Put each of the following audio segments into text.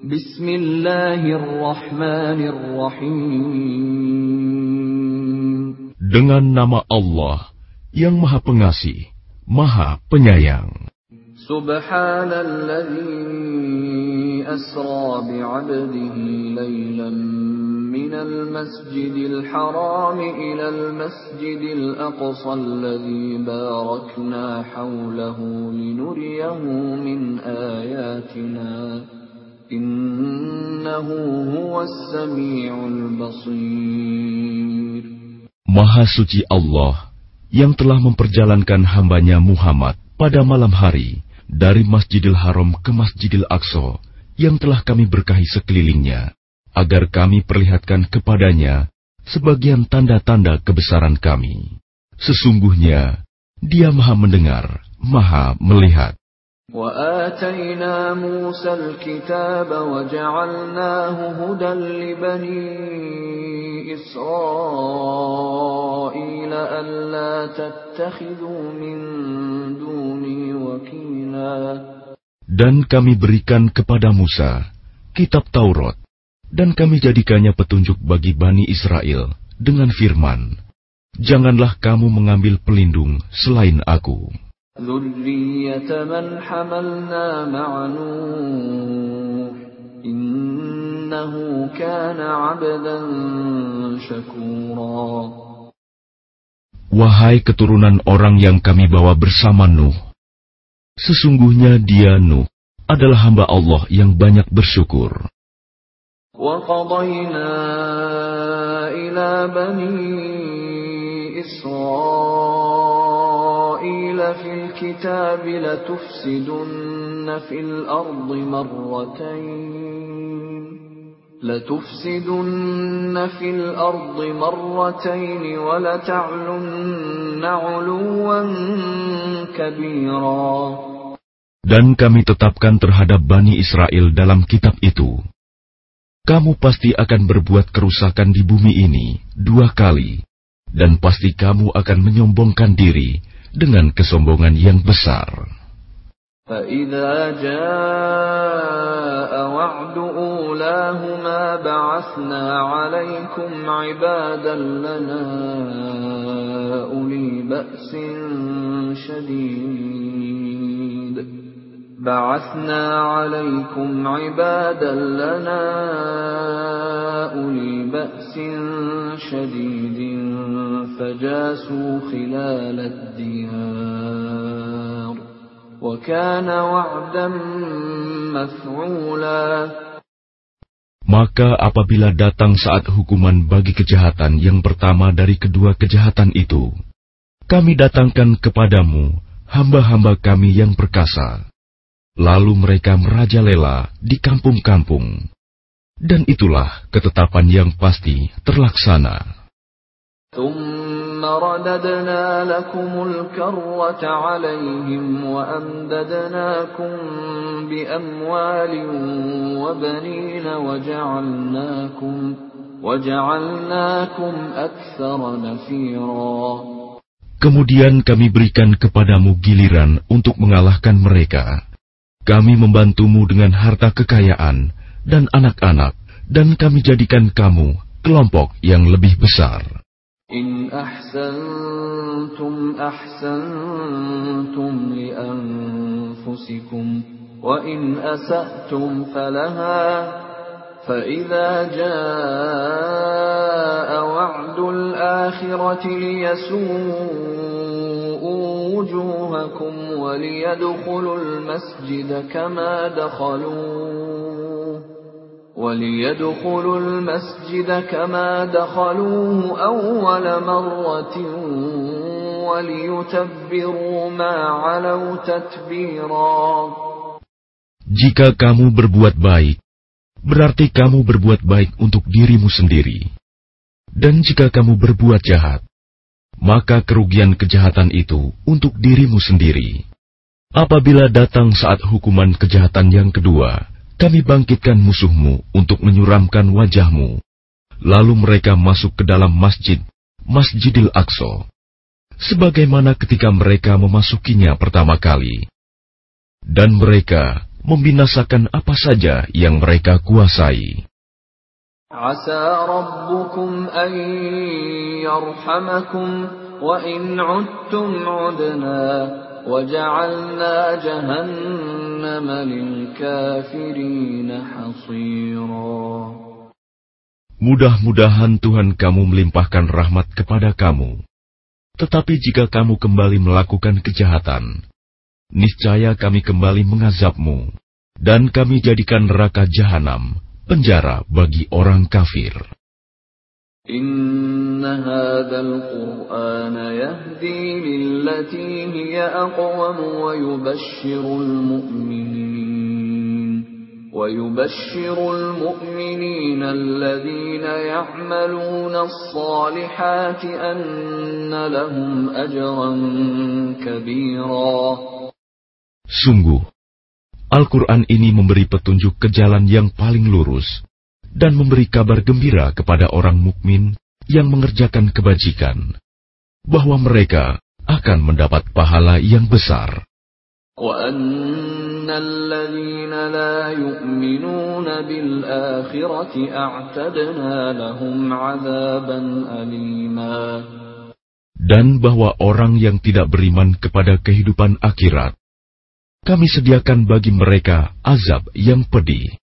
Bismillahirrahmanirrahim. Dengan nama Allah yang Maha Pengasih, Maha Penyayang. Subhanalladzi asra bi'abdihi laylan minal masjidil haram ilal masjidil aqsa alladzi barakna hawlahu linuriyahu min ayatina Maha suci Allah yang telah memperjalankan hambanya Muhammad pada malam hari dari Masjidil Haram ke Masjidil Aqsa yang telah kami berkahi sekelilingnya, agar kami perlihatkan kepadanya sebagian tanda-tanda kebesaran kami. Sesungguhnya, dia maha mendengar, maha melihat. وآتينا موسى الكتاب وجعلناه هدى لبني إسرائيل ألا تتخذوا من دوني وكيلا Dan kami berikan kepada Musa kitab Taurat, dan kami jadikannya petunjuk bagi Bani Israel dengan firman, Janganlah kamu mengambil pelindung selain aku. ذرية من حملنا مع نوح إنه كان عبدا شكورا Wahai keturunan orang yang kami bawa bersama Nuh, sesungguhnya dia Nuh adalah hamba Allah yang banyak bersyukur. وقضينا إلى بني إسرائيل في الكتاب لتفسدن في الأرض مرتين لتفسدن في الأرض مرتين ولتعلن علوا كبيرا Dan kami tetapkan terhadap Bani Israel dalam kitab itu, kamu pasti akan berbuat kerusakan di bumi ini dua kali, dan pasti kamu akan menyombongkan diri dengan kesombongan yang besar. فإذا جاء وعد أولاهما بعثنا عليكم عبادا لنا أولي بأس شديد بعثنا عليكم عبادا لنا أولي بأس شديد فجاسوا خلال الديار وكان وعدا مفعولا Maka apabila datang saat hukuman bagi kejahatan yang pertama dari kedua kejahatan itu, kami datangkan kepadamu hamba-hamba kami yang perkasa. Lalu mereka merajalela di kampung-kampung. Dan itulah ketetapan yang pasti terlaksana. Kemudian kami berikan kepadamu giliran untuk mengalahkan mereka Kami membantumu dengan harta kekayaan dan anak-anak, dan kami jadikan kamu kelompok yang lebih besar. إن أحسنتم أحسنتم لأنفسكم وإن أسأتم فلها فإذا جاء وعد الآخرة ليسوءوا وجوهكم وليدخلوا المسجد كما دخلوه وليدخلوا المسجد كما دخلوه أول مرة وليتبروا ما علوا تتبيرا Jika kamu berbuat baik, berarti kamu berbuat baik untuk dirimu sendiri. Dan jika kamu berbuat jahat, maka kerugian kejahatan itu untuk dirimu sendiri. Apabila datang saat hukuman kejahatan yang kedua, kami bangkitkan musuhmu untuk menyuramkan wajahmu. Lalu mereka masuk ke dalam masjid, Masjidil Aqsa, sebagaimana ketika mereka memasukinya pertama kali. Dan mereka membinasakan apa saja yang mereka kuasai. عسى ربكم أن يرحمكم وإن عدتم عدنا وجعلنا جهنم للكافرين حصيرا Mudah-mudahan Tuhan kamu melimpahkan rahmat kepada kamu. Tetapi jika kamu kembali melakukan kejahatan, niscaya kami kembali mengazabmu, dan kami jadikan neraka jahanam penjara bagi orang kafir. إن هذا القرآن يهدي للتي هي أقوم ويبشر المؤمنين ويبشر المؤمنين الذين يعملون الصالحات أن لهم أجرا كبيرا Sungguh, Al-Quran ini memberi petunjuk ke jalan yang paling lurus dan memberi kabar gembira kepada orang mukmin yang mengerjakan kebajikan, bahwa mereka akan mendapat pahala yang besar. Dan bahwa orang yang tidak beriman kepada kehidupan akhirat, kami sediakan bagi mereka azab yang pedih.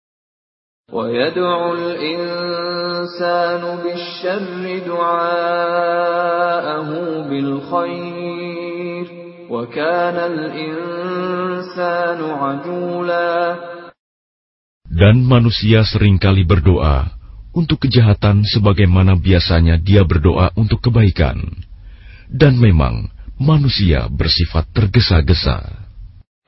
Dan manusia sering kali berdoa untuk kejahatan sebagaimana biasanya dia berdoa untuk kebaikan. Dan memang manusia bersifat tergesa-gesa.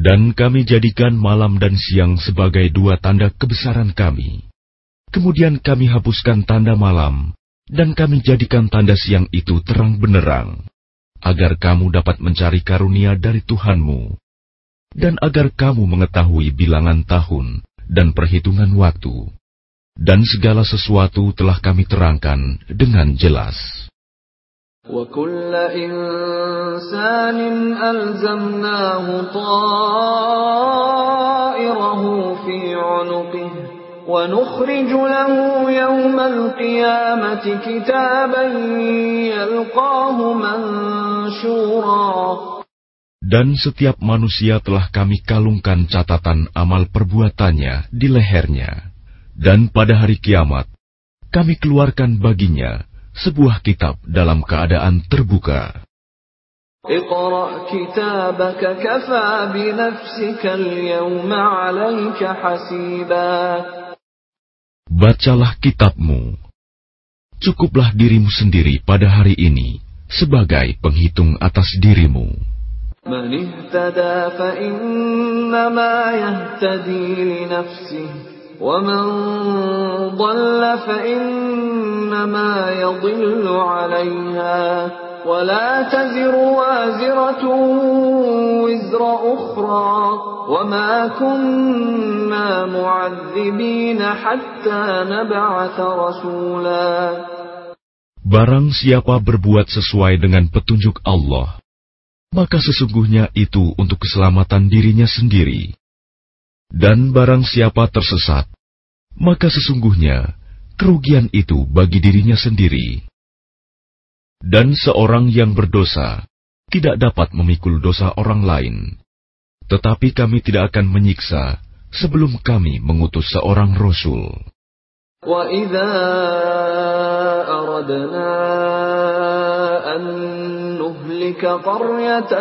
Dan kami jadikan malam dan siang sebagai dua tanda kebesaran kami. Kemudian kami hapuskan tanda malam, dan kami jadikan tanda siang itu terang benerang, agar kamu dapat mencari karunia dari Tuhanmu, dan agar kamu mengetahui bilangan tahun dan perhitungan waktu Dan segala sesuatu telah kami terangkan dengan jelas. وكل إنسان ألزمناه طائره في عنقه ونخرج له يوم القيامة كتابا يلقاه منشورا Dan setiap manusia telah kami kalungkan catatan amal perbuatannya di lehernya. Dan pada hari kiamat, kami keluarkan baginya sebuah kitab dalam keadaan terbuka. Bacalah kitabmu. Cukuplah dirimu sendiri pada hari ini sebagai penghitung atas dirimu. Man اهتدى فإنما يهتدي لنفسه ومن ضل فإنما يضل عليها ولا تزر وازرة وزر أخرى وما كنا معذبين حتى نبعث رسولا Barang siapa berbuat sesuai dengan petunjuk Allah, maka sesungguhnya itu untuk keselamatan dirinya sendiri. Dan barang siapa tersesat, maka sesungguhnya kerugian itu bagi dirinya sendiri. Dan seorang yang berdosa tidak dapat memikul dosa orang lain, tetapi kami tidak akan menyiksa sebelum kami mengutus seorang rasul. وإذا أردنا أن نهلك قرية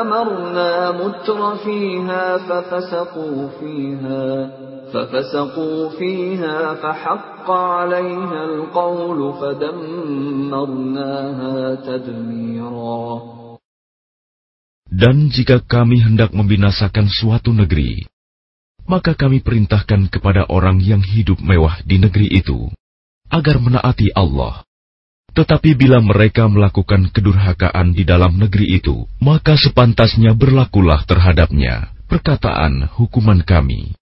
أمرنا متر فيها ففسقوا فيها ففسقوا فيها فحق عليها القول فدمرناها تدميرا Dan jika kami hendak membinasakan suatu negeri, maka kami perintahkan kepada orang yang hidup mewah di negeri itu agar menaati Allah. Tetapi bila mereka melakukan kedurhakaan di dalam negeri itu, maka sepantasnya berlakulah terhadapnya perkataan hukuman kami.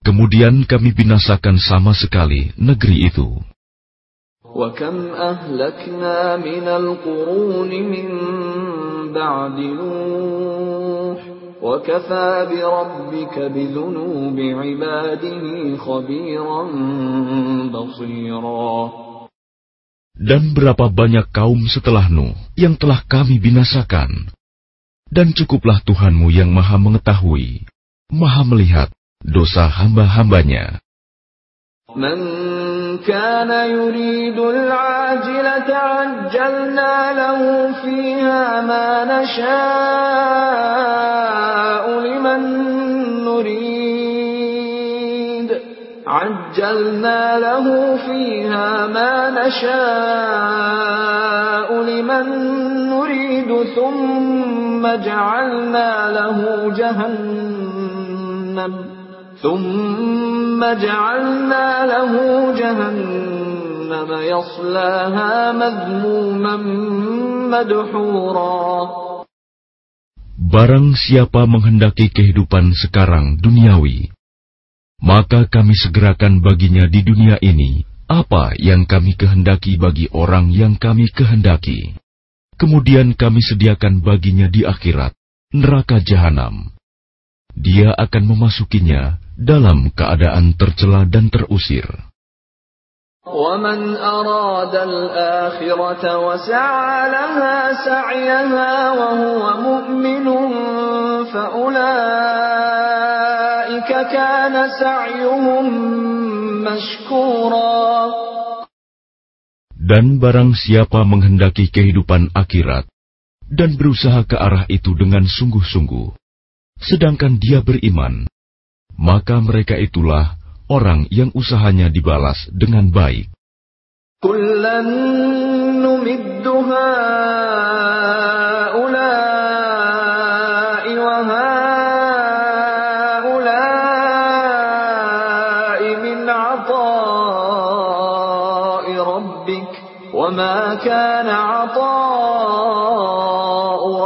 Kemudian kami binasakan sama sekali negeri itu. وكم أهلكنا من القرون من بعد نوح وكفى بربك بذنوب عباده خبيرا بصيرا Dan berapa banyak kaum setelah Nuh yang telah kami binasakan. Dan cukuplah Tuhanmu yang maha mengetahui, maha melihat dosa hamba-hambanya. من كان يريد العاجلة عجلنا له فيها ما نشاء لمن نريد عجلنا له فيها ما نشاء لمن نريد ثم جعلنا له جهنم ثم جعلنا له جهنم يصلاها مذموما مدحورا. Barang siapa menghendaki kehidupan sekarang duniawi, maka kami segerakan baginya di dunia ini apa yang kami kehendaki bagi orang yang kami kehendaki. Kemudian kami sediakan baginya di akhirat neraka jahanam. Dia akan memasukinya dalam keadaan tercela dan terusir. ومن أراد الآخرة وسعى لها سعيها وهو مؤمن فأولئك كان سعيهم مشكورا Dan barang siapa menghendaki kehidupan akhirat dan berusaha ke arah itu dengan sungguh-sungguh, sedangkan dia beriman, maka mereka itulah orang yang usahanya dibalas dengan baik. كان عطاء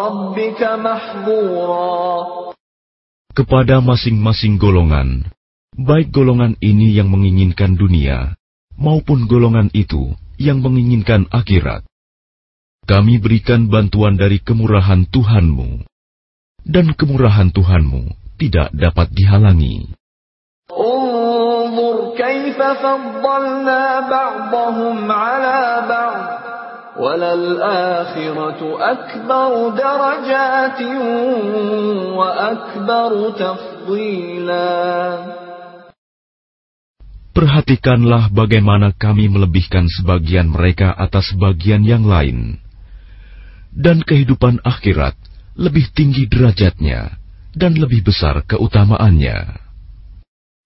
ربك محظورا Kepada masing-masing golongan, baik golongan ini yang menginginkan dunia, maupun golongan itu yang menginginkan akhirat. Kami berikan bantuan dari kemurahan Tuhanmu, dan kemurahan Tuhanmu tidak dapat dihalangi. انظر كيف فضلنا بعضهم على بعض وللآخرة أكبر درجات وأكبر تفضيلا Perhatikanlah bagaimana kami melebihkan sebagian mereka atas bagian yang lain. Dan kehidupan akhirat lebih tinggi derajatnya dan lebih besar keutamaannya.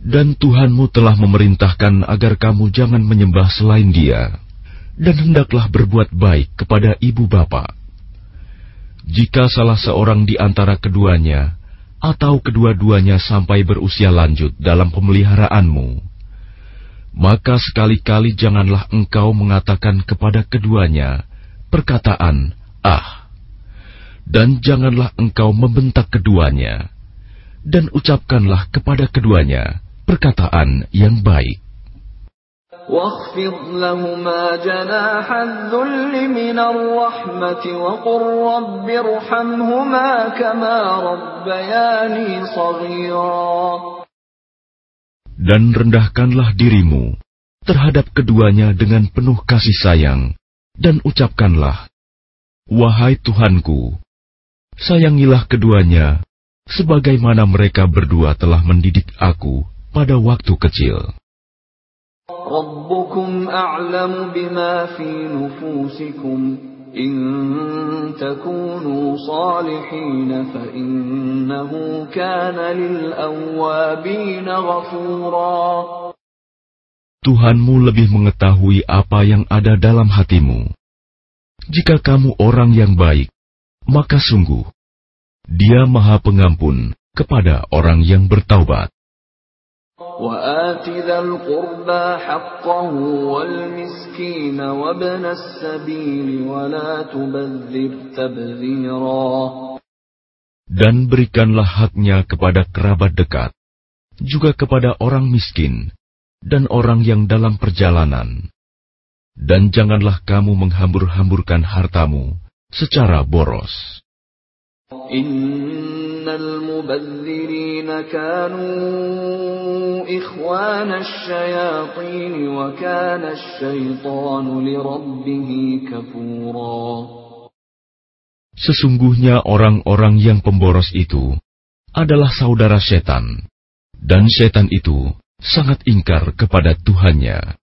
Dan Tuhanmu telah memerintahkan agar kamu jangan menyembah selain Dia, dan hendaklah berbuat baik kepada ibu bapa. Jika salah seorang di antara keduanya atau kedua-duanya sampai berusia lanjut dalam pemeliharaanmu, maka sekali-kali janganlah engkau mengatakan kepada keduanya perkataan "ah", Dan janganlah engkau membentak keduanya, dan ucapkanlah kepada keduanya perkataan yang baik. واخفض لهما جناح الذل من الرحمة وقل رب ارحمهما كما ربياني صغيرا Dan rendahkanlah dirimu terhadap keduanya dengan penuh kasih sayang, dan ucapkanlah, Wahai Tuhanku, sayangilah keduanya, sebagaimana mereka berdua telah mendidik aku pada waktu kecil. ربكم أعلم بما في نفوسكم إن تكونوا صالحين فإنه كان للأوابين غفورا Tuhanmu lebih mengetahui apa yang ada dalam hatimu. Jika kamu orang yang baik, maka sungguh Dia Maha Pengampun kepada orang yang bertaubat. وآت ذا القربى حقه والمسكين وابن السبيل ولا تبذر تبذيرا Dan berikanlah haknya kepada kerabat dekat, juga kepada orang miskin, dan orang yang dalam perjalanan. Dan janganlah kamu menghambur-hamburkan hartamu secara boros. إن المبذرين كانوا إخوان الشياطين وكان الشيطان لربه كفورا Sesungguhnya orang-orang yang pemboros itu adalah saudara setan, dan setan itu sangat ingkar kepada Tuhannya.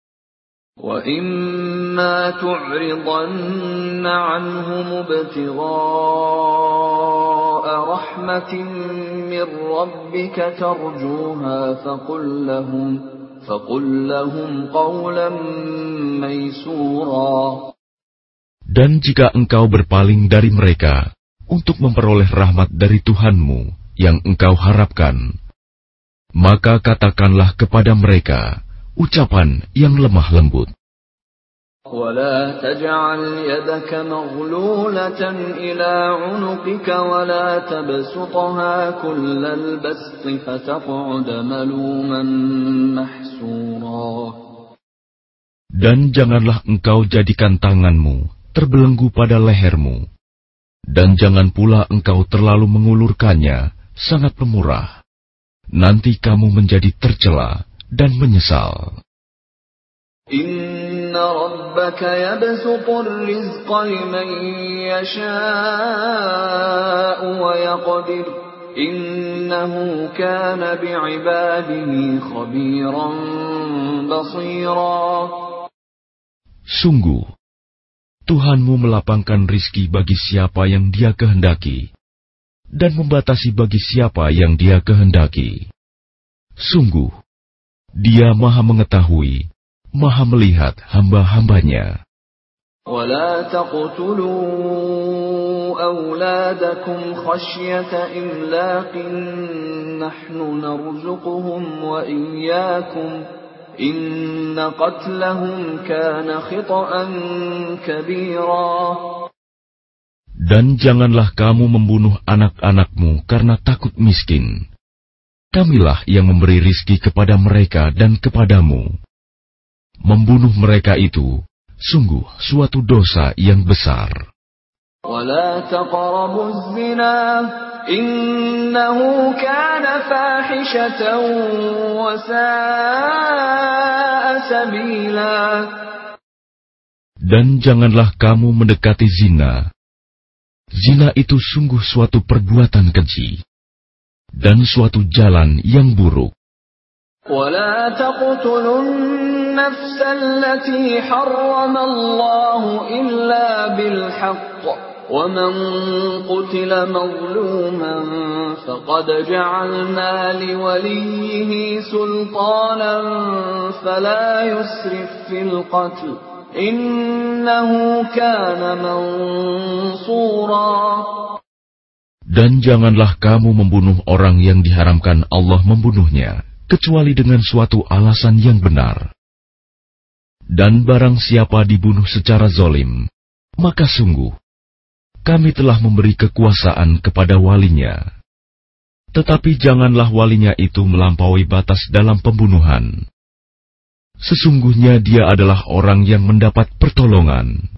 وإما تعرضن عنهم ابتغاء رحمة من ربك ترجوها فقل لهم فقل لهم قولا ميسورا Dan jika engkau berpaling dari mereka untuk memperoleh rahmat dari Tuhanmu yang engkau harapkan, maka katakanlah kepada mereka ucapan yang lemah lembut. ولا تجعل يدك مغلولة إلى عنقك ولا تبسطها كل البسط فتقعد ملوما محسورا Dan janganlah engkau jadikan tanganmu terbelenggu pada lehermu, dan jangan pula engkau terlalu mengulurkannya sangat pemurah. Nanti kamu menjadi tercela dan menyesal. إن ربك يبسط الرزق لمن يشاء ويقدر إنه كان بعباده خبيرا بصيرا Sungguh, Tuhanmu melapangkan rizki bagi siapa yang dia kehendaki, dan membatasi bagi siapa yang dia kehendaki. Sungguh, dia maha mengetahui, maha melihat hamba-hambanya. ولا تقتلوا أولادكم خشية إملاق نحن نرزقهم وإياكم إن قتلهم كان خطأ كبيرا Dan janganlah kamu membunuh anak-anakmu karena takut miskin. Kamilah yang memberi rizki kepada mereka dan kepadamu. Membunuh mereka itu sungguh suatu dosa yang besar. ولا تقربوا الزنا إنه كان فاحشة وساء سبيلا Dan janganlah kamu mendekati zina. Zina itu sungguh suatu perbuatan keji dan suatu jalan yang buruk. ولا تقتلوا النفس التي حرم الله إلا بالحق. ومن قتل مظلوما فقد جعلنا لوليه سلطانا فلا يسرف في القتل. إنه كان منصورا. Dan janganlah kamu membunuh orang yang diharamkan Allah membunuhnya, kecuali dengan suatu alasan yang benar. Dan barang siapa dibunuh secara zolim, maka sungguh, kami telah memberi kekuasaan kepada walinya. Tetapi janganlah walinya itu melampaui batas dalam pembunuhan. Sesungguhnya dia adalah orang yang mendapat pertolongan.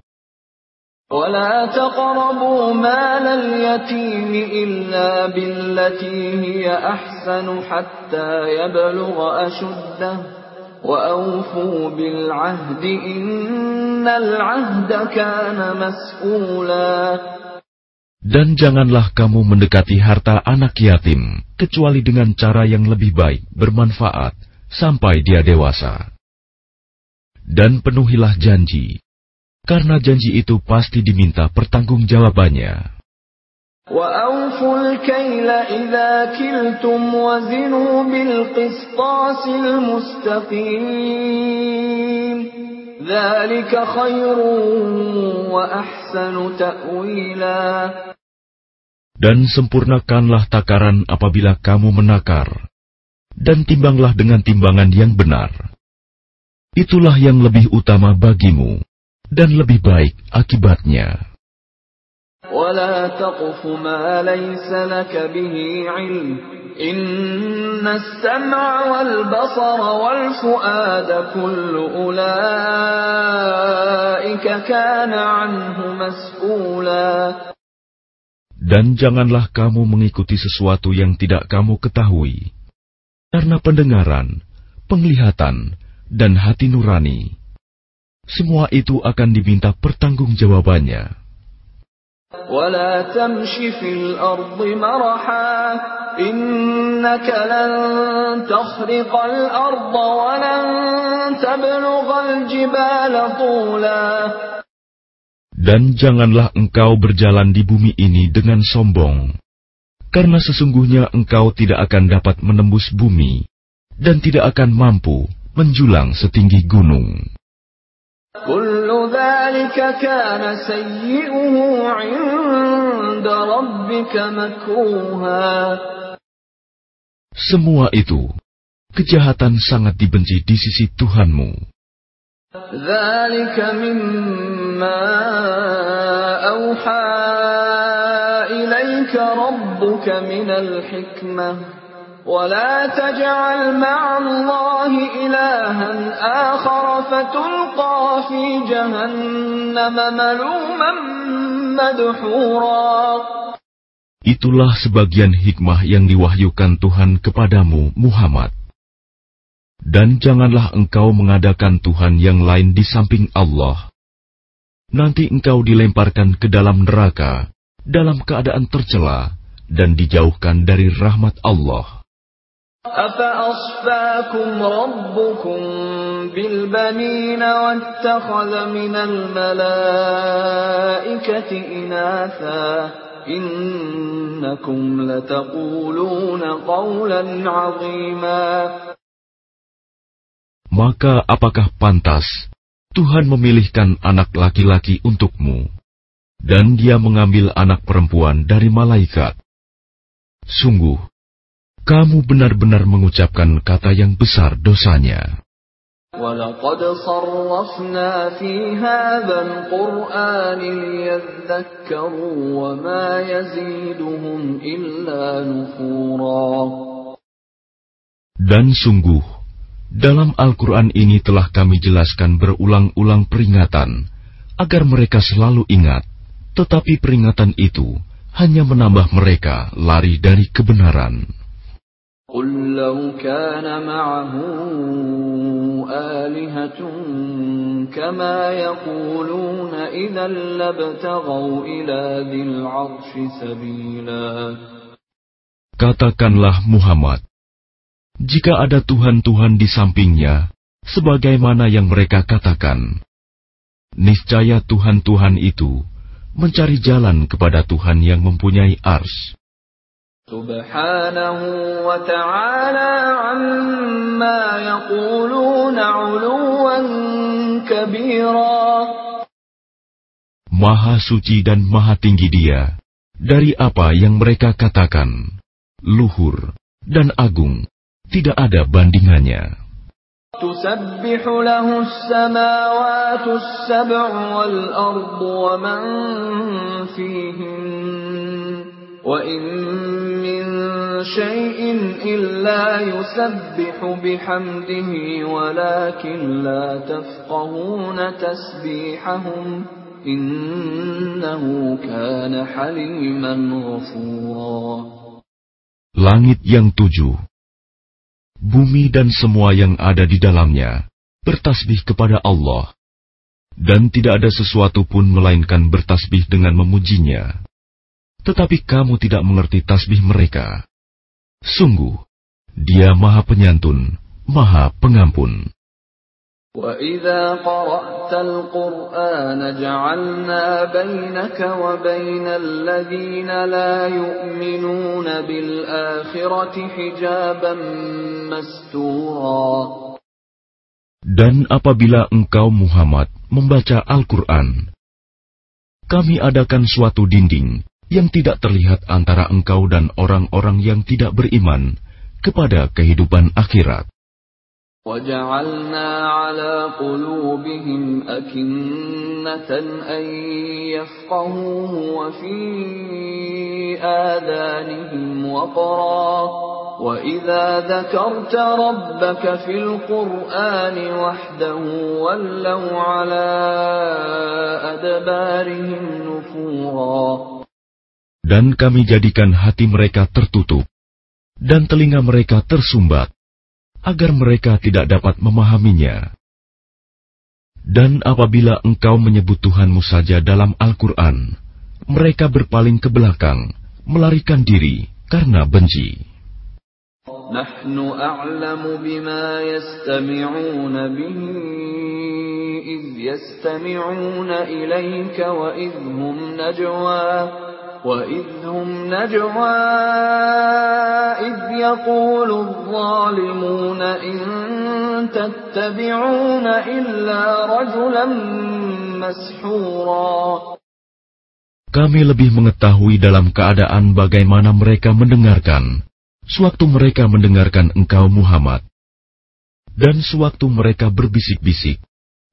ولا تقربوا مال اليتيم إلا بالتي هي أحسن حتى يبلغ أشده وأوفوا بالعهد إن العهد كان مسؤولا Dan janganlah kamu mendekati harta anak yatim, kecuali dengan cara yang lebih baik, bermanfaat, sampai dia dewasa. Dan penuhilah janji, karena janji itu pasti diminta pertanggungjawabannya. وأوفوا الكيل إذا كلتم وزنوا بالقسطاس المستقيم ذلك خير وأحسن تأويلا Dan sempurnakanlah takaran apabila kamu menakar, dan timbanglah dengan timbangan yang benar. Itulah yang lebih utama bagimu, dan lebih baik akibatnya. ولا تقف ما ليس لك به علم إن السمع والبصر والفؤاد كل أولئك كان عنه مسؤولا Dan janganlah kamu mengikuti sesuatu yang tidak kamu ketahui, karena pendengaran, penglihatan, dan hati nurani, semua itu akan diminta pertanggungjawabannya. ولا تمش في الأرض مرحا إنك لن تخرق الأرض ولن تبلغ الجبال طولا Dan janganlah engkau berjalan di bumi ini dengan sombong, karena sesungguhnya engkau tidak akan dapat menembus bumi dan tidak akan mampu menjulang setinggi gunung. كل ذلك كان سيئه عند ربك مكروها Semua itu, kejahatan sangat dibenci di sisi Tuhanmu. ذلك مما أوحى إليك ربك من الحكمة ولا تجعل مع الله إلها آخر فتلقى في جهنم ملوما مدحورا Itulah sebagian hikmah yang diwahyukan Tuhan kepadamu, Muhammad. Dan janganlah engkau mengadakan Tuhan yang lain di samping Allah. Nanti engkau dilemparkan ke dalam neraka dalam keadaan tercela dan dijauhkan dari rahmat Allah. أفأصفاكم ربكم بالبنين واتخذ من الملائكة إناثا إنكم لتقولون قولا عظيما Maka apakah pantas Tuhan memilihkan anak laki-laki untukmu, dan dia mengambil anak perempuan dari malaikat? Sungguh, kamu benar-benar mengucapkan kata yang besar dosanya. ولقد صرفنا في هذا القرآن ليذكروا وما يزيدهم إلا نفورا Dan sungguh, dalam Al-Quran ini telah kami jelaskan berulang-ulang peringatan, agar mereka selalu ingat, tetapi peringatan itu hanya menambah mereka lari dari kebenaran. قل لو كان معه آلهة كما يقولون إذا لابتغوا إلى ذي العرش سبيلا Katakanlah Muhammad, jika ada Tuhan-Tuhan di sampingnya, sebagaimana yang mereka katakan, niscaya Tuhan-Tuhan itu mencari jalan kepada Tuhan yang mempunyai ars. سبحانه وتعالى عما يقولون علوا كبيرا Maha suci dan maha tinggi dia dari apa yang mereka katakan, luhur dan agung, tidak ada bandingannya. تسبح له السماوات السبع والأرض ومن فيهن وإن من شيء إلا يسبح بحمده ولكن لا تفقهون تسبيحهم إنه كان حليما غفورا Langit yang tujuh bumi dan semua yang ada di dalamnya bertasbih kepada Allah, dan tidak ada sesuatu pun melainkan bertasbih dengan memujinya. Tetapi kamu tidak mengerti tasbih mereka. Sungguh, Dia Maha Penyantun, Maha Pengampun. وَإِذَا قَرَأْتَ الْقُرْآنَ جَعَلْنَا بَيْنَكَ وَبَيْنَ الَّذِينَ لَا يُؤْمِنُونَ بِالْآخِرَةِ حِجَابًا مَسْتُورًا Dan apabila engkau Muhammad membaca Al-Quran, kami adakan suatu dinding yang tidak terlihat antara engkau dan orang-orang yang tidak beriman kepada kehidupan akhirat. وَجَعَلْنَا عَلَى قُلُوبِهِمْ أَكِنَّةً أَن يَفْقَهُوهُ وَفِي آذَانِهِمْ وَقْرًا وَإِذَا ذَكَرْتَ رَبَّكَ فِي الْقُرْآنِ وَحْدَهُ وَلَّوْا عَلَى أَدْبَارِهِمْ نُفُورًا Dan kami jadikan hati mereka tertutup dan telinga mereka tersumbat agar mereka tidak dapat memahaminya. Dan apabila engkau menyebut Tuhanmu saja dalam Al-Quran, mereka berpaling ke belakang, melarikan diri karena benci. نحن أعلم بما يستمعون به إذ يستمعون إليك وإذ هم نجوى وإذ هم نجوى إذ يقول الظالمون إن تتبعون إلا رجلا مسحورا Kami lebih mengetahui dalam keadaan bagaimana mereka mendengarkan, sewaktu mereka mendengarkan engkau Muhammad, dan sewaktu mereka berbisik-bisik,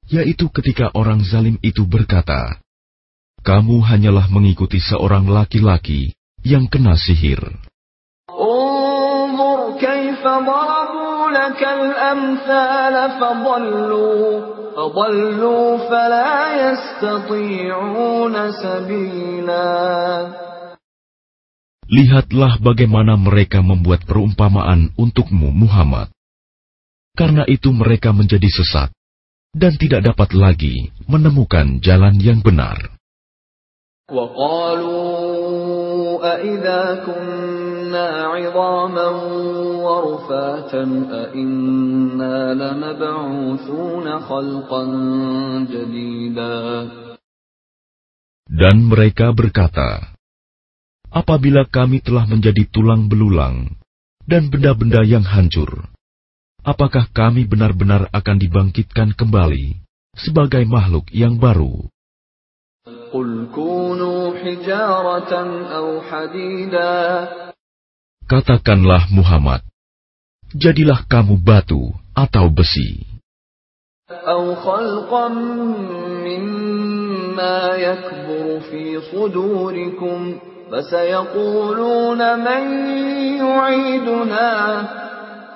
yaitu ketika orang zalim itu berkata, kamu hanyalah mengikuti seorang laki-laki yang kena sihir. Lihatlah bagaimana mereka membuat perumpamaan untukmu, Muhammad. Karena itu, mereka menjadi sesat dan tidak dapat lagi menemukan jalan yang benar. وقالوا أئذا كنا عظاما ورفاتا أئنا لمبعوثون خلقا جديدا Dan mereka berkata, Apabila kami telah menjadi tulang belulang dan benda-benda yang hancur, apakah kami benar-benar akan dibangkitkan kembali sebagai makhluk yang baru? Katakanlah Muhammad, jadilah kamu batu atau besi, أو خلقا مما يكبر في صدوركم فسيقولون من يعيدنا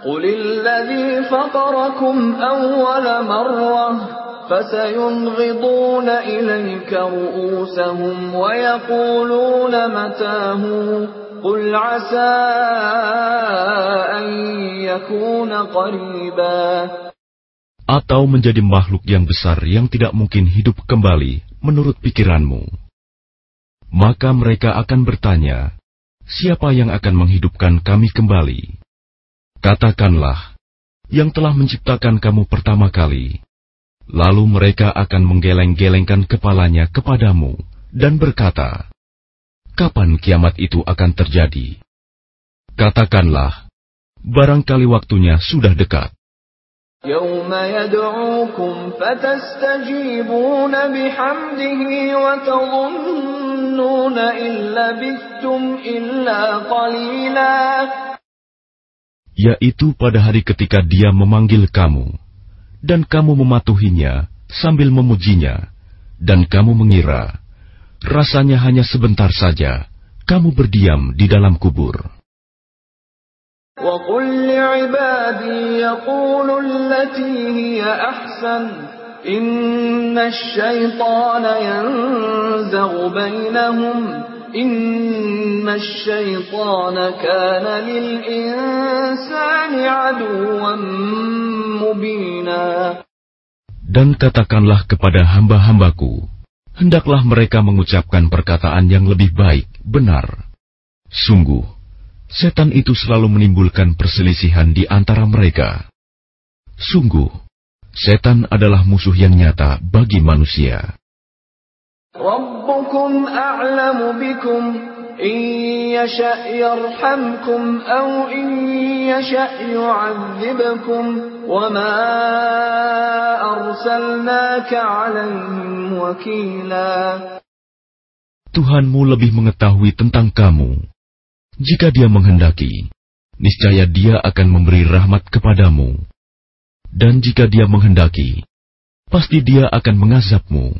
قل الذي فطركم أول مرة فسينغضون إليك رؤوسهم ويقولون متاه قل عسى أن يكون قريبا atau menjadi makhluk yang besar yang tidak mungkin hidup kembali menurut pikiranmu. Maka mereka akan bertanya, siapa yang akan menghidupkan kami kembali? Katakanlah, yang telah menciptakan kamu pertama kali. Lalu mereka akan menggeleng-gelengkan kepalanya kepadamu dan berkata, Kapan kiamat itu akan terjadi? Katakanlah, barangkali waktunya sudah dekat. يوم يدعوكم فتستجيبون بحمده وتظنون إن لبثتم إلا قليلا Yaitu pada hari ketika dia memanggil kamu, dan kamu mematuhinya sambil memujinya, dan kamu mengira rasanya hanya sebentar saja kamu berdiam di dalam kubur. وقل لعبادي يقولوا التي هي أحسن إن الشيطان ينزغ بينهم Dan katakanlah kepada hamba-hambaku, hendaklah mereka mengucapkan perkataan yang lebih baik, benar. Sungguh, setan itu selalu menimbulkan perselisihan di antara mereka. Sungguh, setan adalah musuh yang nyata bagi manusia. ربكم أعلم بكم إن يشأ يرحمكم أو إن يشأ يعذبكم وما أرسلناك عليهم وكيلا Tuhanmu lebih mengetahui tentang kamu. Jika dia menghendaki, niscaya dia akan memberi rahmat kepadamu. Dan jika dia menghendaki, pasti dia akan mengazabmu.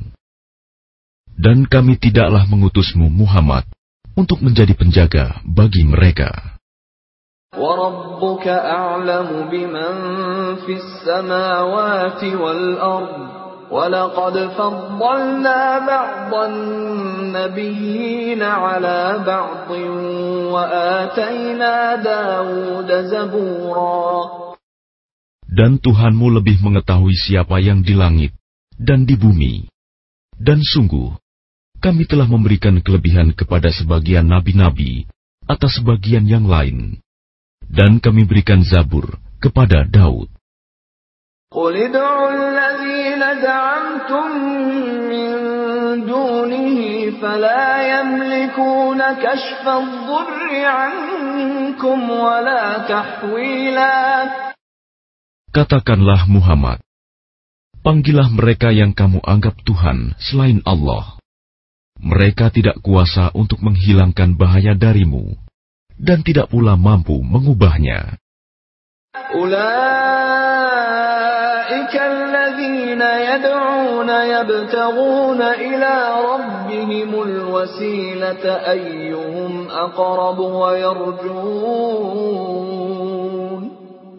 Dan kami tidaklah mengutusmu Muhammad untuk menjadi penjaga bagi mereka. وربك أعلم بمن في السماوات والأرض ولقد فضلنا بعض النبيين على بعض وآتينا داود زبورا Dan Tuhanmu lebih mengetahui siapa yang di langit dan di bumi. Dan sungguh, kami telah memberikan kelebihan kepada sebagian nabi-nabi atas sebagian yang lain. Dan kami berikan Zabur kepada Daud. Katakanlah Muhammad, panggillah mereka yang kamu anggap Tuhan selain Allah. Mereka tidak kuasa untuk menghilangkan bahaya darimu, dan tidak pula mampu mengubahnya.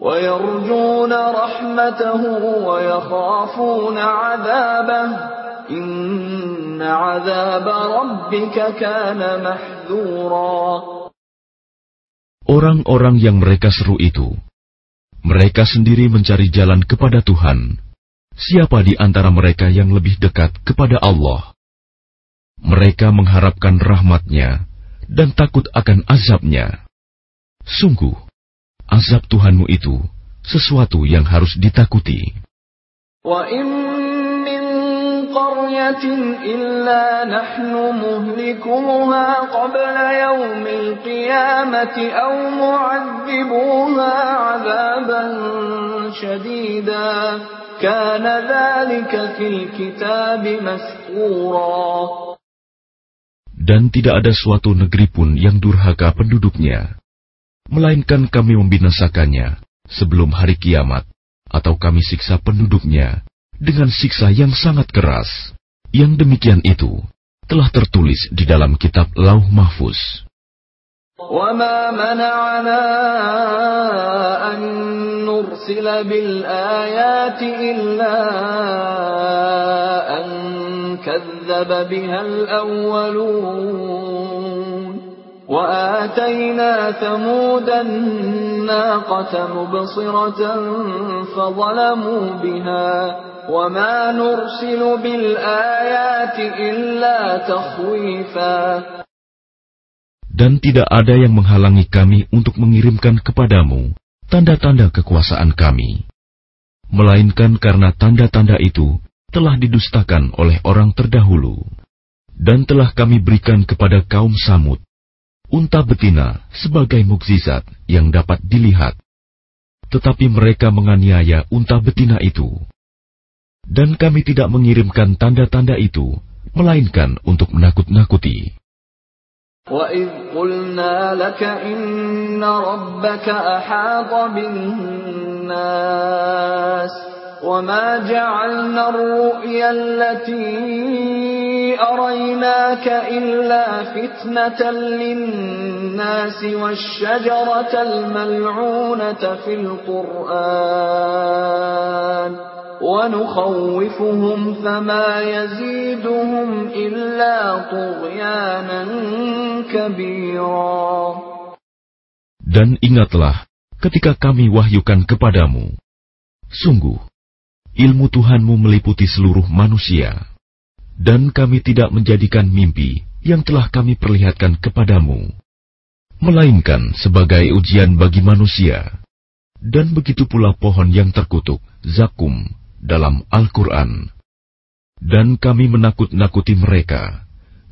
ويرجون رحمته ويخافون عذابه إن عذاب ربك كان محذورا Orang-orang yang mereka seru itu, mereka sendiri mencari jalan kepada Tuhan. Siapa di antara mereka yang lebih dekat kepada Allah? Mereka mengharapkan rahmatnya dan takut akan azabnya. Sungguh, azab Tuhanmu itu sesuatu yang harus ditakuti. Wa in min qaryatin illa nahnu muhlikuha qabla yaumil qiyamati aw mu'adzibuha 'adzaban shadida. Kana dzalika fil kitabi masqura. Dan tidak ada suatu negeri pun yang durhaka penduduknya melainkan kami membinasakannya sebelum hari kiamat, atau kami siksa penduduknya dengan siksa yang sangat keras. Yang demikian itu telah tertulis di dalam kitab Lauh Mahfuz. وما منعنا أن نرسل بالآيات إلا أن كذب بها الأولون وآتينا ثمود الناقة مبصرة فظلموا بها وما نرسل بالآيات إلا تخويفا Dan tidak ada yang menghalangi kami untuk mengirimkan kepadamu tanda-tanda kekuasaan kami. Melainkan karena tanda-tanda itu telah didustakan oleh orang terdahulu. Dan telah kami berikan kepada kaum Samud unta betina sebagai mukjizat yang dapat dilihat. Tetapi mereka menganiaya unta betina itu. Dan kami tidak mengirimkan tanda-tanda itu, melainkan untuk menakut-nakuti. وَإِذْ قُلْنَا لَكَ إِنَّ رَبَّكَ أَحَاطَ بِالنَّاسِ وما جعلنا الرؤيا التي أريناك إلا فتنة للناس والشجرة الملعونة في القرآن ونخوفهم فما يزيدهم إلا طغيانا كبيرا Dan ingatlah ketika kami wahyukan kepadamu, sungguh ilmu Tuhanmu meliputi seluruh manusia, dan kami tidak menjadikan mimpi yang telah kami perlihatkan kepadamu, melainkan sebagai ujian bagi manusia. Dan begitu pula pohon yang terkutuk, zakum, dalam Al-Quran. Dan kami menakut-nakuti mereka,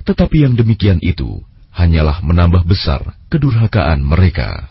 tetapi yang demikian itu hanyalah menambah besar kedurhakaan mereka.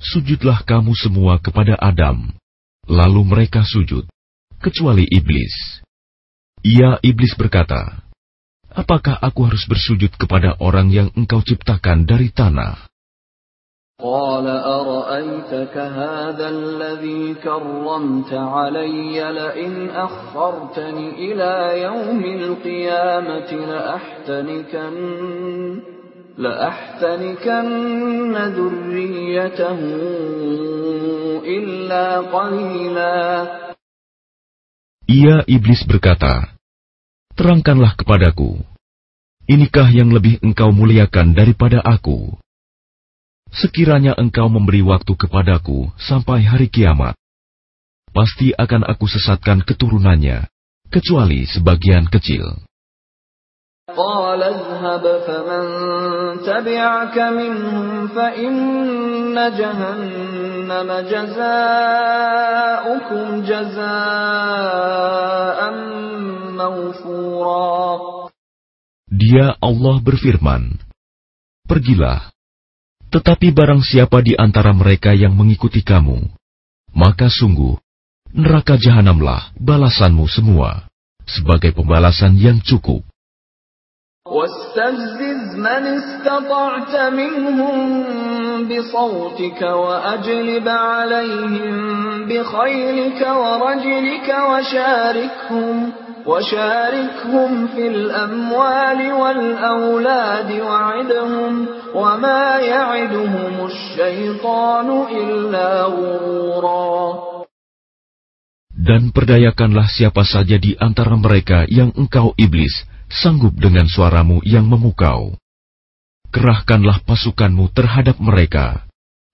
Sujudlah kamu semua kepada Adam. Lalu mereka sujud, kecuali iblis. Ia iblis berkata, Apakah aku harus bersujud kepada orang yang engkau ciptakan dari tanah? قال أرأيتك هذا الذي كرمت علي لئن أخرتني إلى يوم القيامة لأحتنكن لأحتنكن ذريته إلا قليلا Ia iblis berkata, Terangkanlah kepadaku, inikah yang lebih engkau muliakan daripada aku? Sekiranya engkau memberi waktu kepadaku sampai hari kiamat, pasti akan aku sesatkan keturunannya, kecuali sebagian kecil. قال اذهب فمن تبعك منهم فإن جهنم جزاؤكم جزاء موفورا Dia Allah berfirman, Pergilah, tetapi barang siapa di antara mereka yang mengikuti kamu, maka sungguh, neraka jahanamlah balasanmu semua, sebagai pembalasan yang cukup. واستفزز من استطعت منهم بصوتك وأجلب عليهم بخيلك ورجلك وشاركهم وشاركهم في الأموال والأولاد وعدهم وما يعدهم الشيطان إلا غرورا Dan perdayakanlah siapa saja di antara mereka yang engkau iblis sanggup dengan suaramu yang memukau. Kerahkanlah pasukanmu terhadap mereka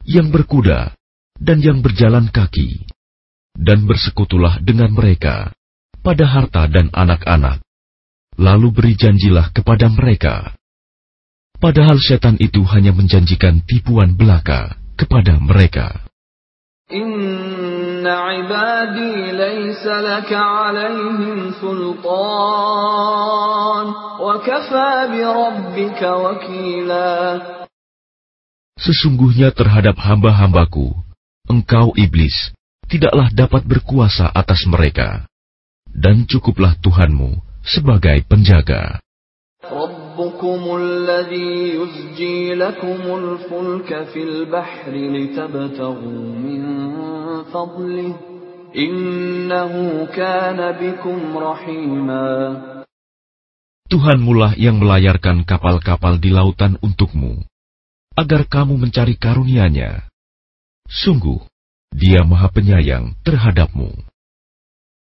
yang berkuda dan yang berjalan kaki, dan bersekutulah dengan mereka pada harta dan anak-anak. Lalu beri janjilah kepada mereka. Padahal setan itu hanya menjanjikan tipuan belaka kepada mereka. عبادي ليس لك عليهم سلطان وكفى بربك وكيلا Sesungguhnya terhadap hamba-hambaku, engkau iblis, tidaklah dapat berkuasa atas mereka. Dan cukuplah Tuhanmu sebagai penjaga. ربكم الذي يزجي لكم الفلك في البحر لتبتغوا من فضله إنه كان بكم رحيما Tuhanmulah yang melayarkan kapal-kapal di lautan untukmu, agar kamu mencari karunia-Nya. Sungguh, Dia Maha Penyayang terhadapmu.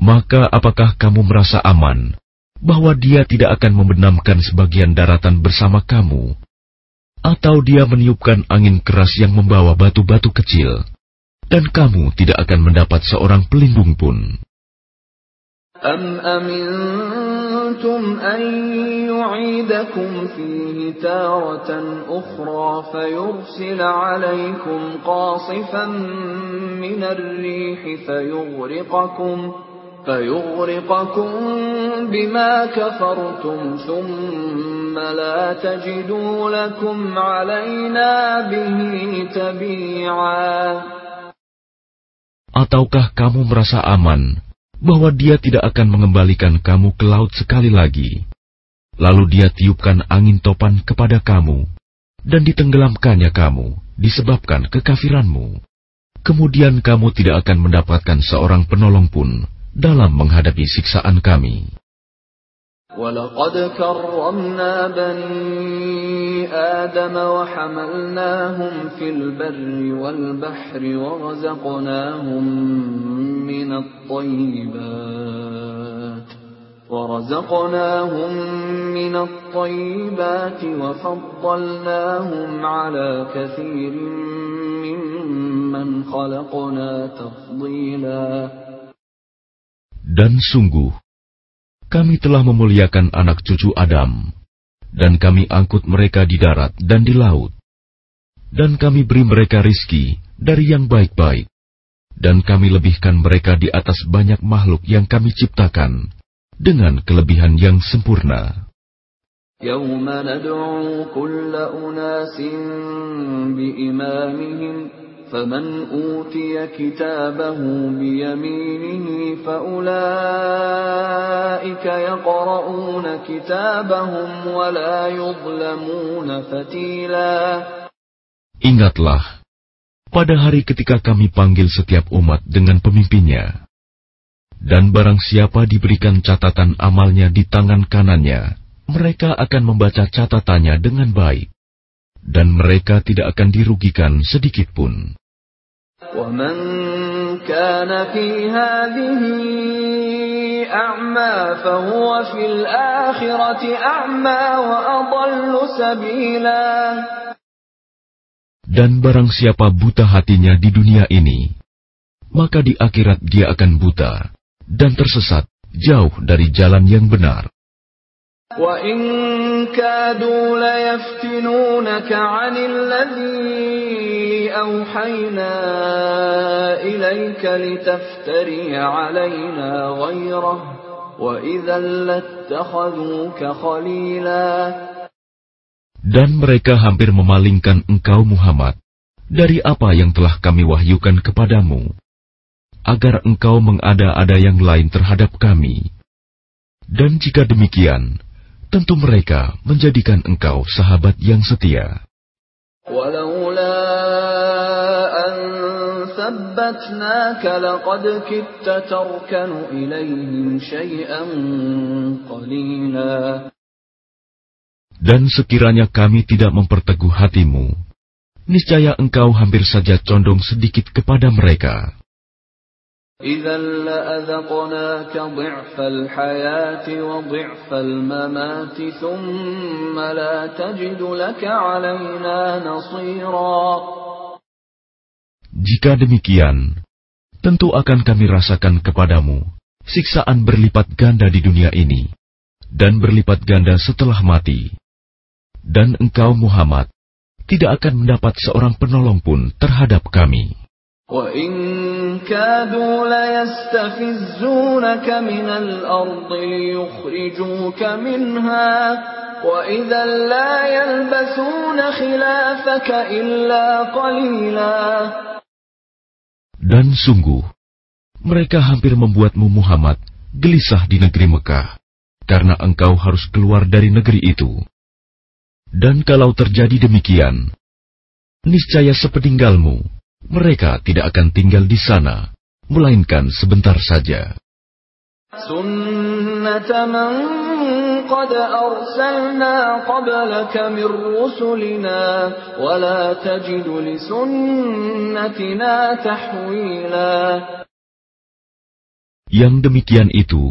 Maka apakah kamu merasa aman bahwa dia tidak akan membenamkan sebagian daratan bersama kamu atau dia meniupkan angin keras yang membawa batu-batu kecil, dan kamu tidak akan mendapat seorang pelindung pun. أم أمنتم أن يعيدكم فيه تارة أخرى فيرسل عليكم قاصفا من الريح فيغرقكم فيغرقكم بما كفرتم ثم لا تجدوا لكم علينا به تبيعا Ataukah kamu merasa aman bahwa dia tidak akan mengembalikan kamu ke laut sekali lagi? Lalu dia tiupkan angin topan kepada kamu, dan ditenggelamkannya kamu disebabkan kekafiranmu. Kemudian kamu tidak akan mendapatkan seorang penolong pun dalam menghadapi siksaan kami. ولقد كرمنا بني آدم وحملناهم في البر والبحر ورزقناهم من الطيبات ورزقناهم من الطيبات وفضلناهم على كثير ممن خلقنا تفضيلا Dan sungguh, kami telah memuliakan anak cucu Adam, dan kami angkut mereka di darat dan di laut. Dan kami beri mereka rizki dari yang baik-baik, dan kami lebihkan mereka di atas banyak makhluk yang kami ciptakan, dengan kelebihan yang sempurna. يوم ندعو كل أناس بإمامهم فمن أوتي كتابه بيمينه فأولئك يقرؤون كتابهم ولا يظلمون فتيلا Ingatlah, pada hari ketika kami panggil setiap umat dengan pemimpinnya, dan barang siapa diberikan catatan amalnya di tangan kanannya, mereka akan membaca catatannya dengan baik, dan mereka tidak akan dirugikan sedikit pun. ومن كان في هذه أعمى فهو في الآخرة أعمى وأضل سبيلا Dan barang siapa buta hatinya di dunia ini, maka di akhirat dia akan buta dan tersesat jauh dari jalan yang benar. وإن كادوا ليفتنونك عن الذي أوحينا إليك لتفتري علينا غيره وإذا لاتخذوك خليلا Dan mereka hampir memalingkan engkau Muhammad dari apa yang telah kami wahyukan kepadamu, agar engkau mengada-ada yang lain terhadap kami. Dan jika demikian, tentu mereka menjadikan engkau sahabat yang setia. Dan sekiranya kami tidak memperteguh hatimu, niscaya engkau hampir saja condong sedikit kepada mereka. Jika demikian, tentu akan kami rasakan kepadamu siksaan berlipat ganda di dunia ini dan berlipat ganda setelah mati. Dan engkau Muhammad tidak akan mendapat seorang penolong pun terhadap kami. كادوا ليستفزونك من الأرض ليخرجوك منها وإذا لا يلبثون خلافك إلا قليلا Dan sungguh, Mereka hampir membuatmu Muhammad gelisah di negeri Mekah, karena engkau harus keluar dari negeri itu. Dan kalau terjadi demikian, niscaya sepeninggalmu, mereka tidak akan tinggal di sana, melainkan sebentar saja. Yang demikian itu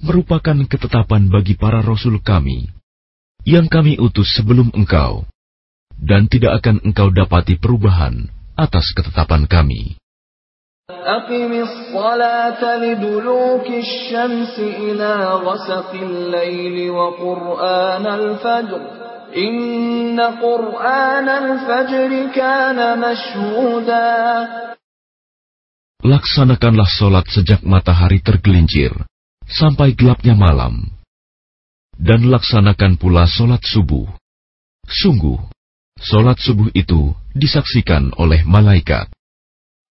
merupakan ketetapan bagi para rasul kami yang kami utus sebelum engkau, dan tidak akan engkau dapati perubahan atas ketetapan kami. Laksanakanlah solat sejak matahari tergelincir sampai gelapnya malam, dan laksanakan pula solat subuh. Sungguh, solat subuh itu disaksikan oleh malaikat.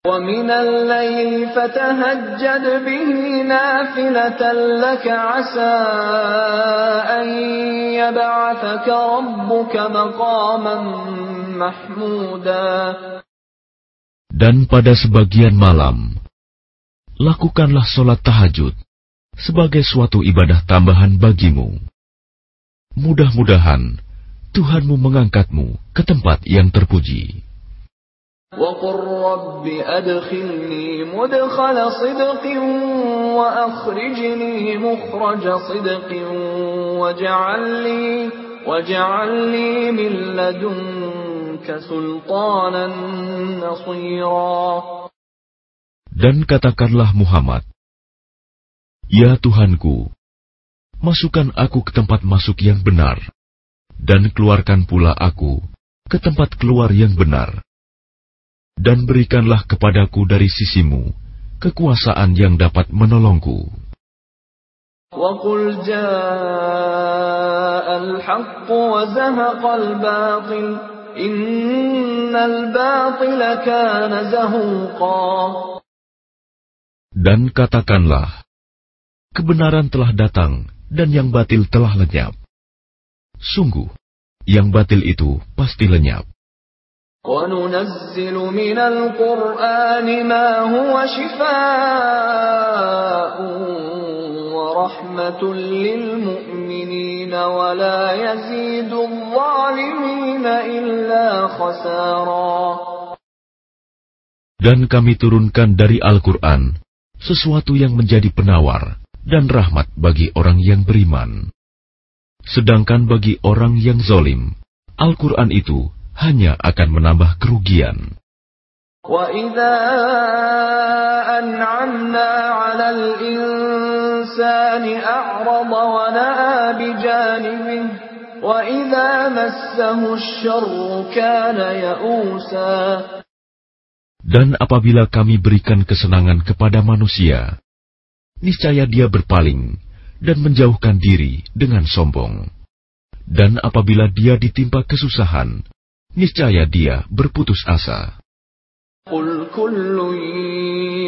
ومن الليل فتهجد به نافلة لك عسى أن يبعثك ربك مقاما محمودا Dan pada sebagian malam, lakukanlah sholat tahajud sebagai suatu ibadah tambahan bagimu. Mudah-mudahan Tuhanmu mengangkatmu ke tempat yang terpuji. Dan katakanlah Muhammad, Ya Tuhanku, masukkan aku ke tempat masuk yang benar, dan keluarkan pula aku ke tempat keluar yang benar dan berikanlah kepadaku dari sisimu kekuasaan yang dapat menolongku. Dan katakanlah, kebenaran telah datang dan yang batil telah lenyap. Sungguh, yang batil itu pasti lenyap. وننزل من القرآن ما هو شفاء ورحمة للمؤمنين ولا يزيد الظالمين إلا خسارا Dan kami turunkan dari Al-Quran sesuatu yang menjadi penawar dan rahmat bagi orang yang beriman. Sedangkan bagi orang yang zolim, Al-Quran itu hanya akan menambah kerugian. وَإِذَا أَنْعَمْنَا عَلَى الْإِنسَانِ أَعْرَضَ وَنَأَى بِجَانِبِهِ وَإِذَا مَسَّهُ الشَّرُّ كَانَ يَئُوسًا Dan apabila kami berikan kesenangan kepada manusia, niscaya dia berpaling dan menjauhkan diri dengan sombong. Dan apabila dia ditimpa kesusahan, niscaya dia berputus asa. قل كل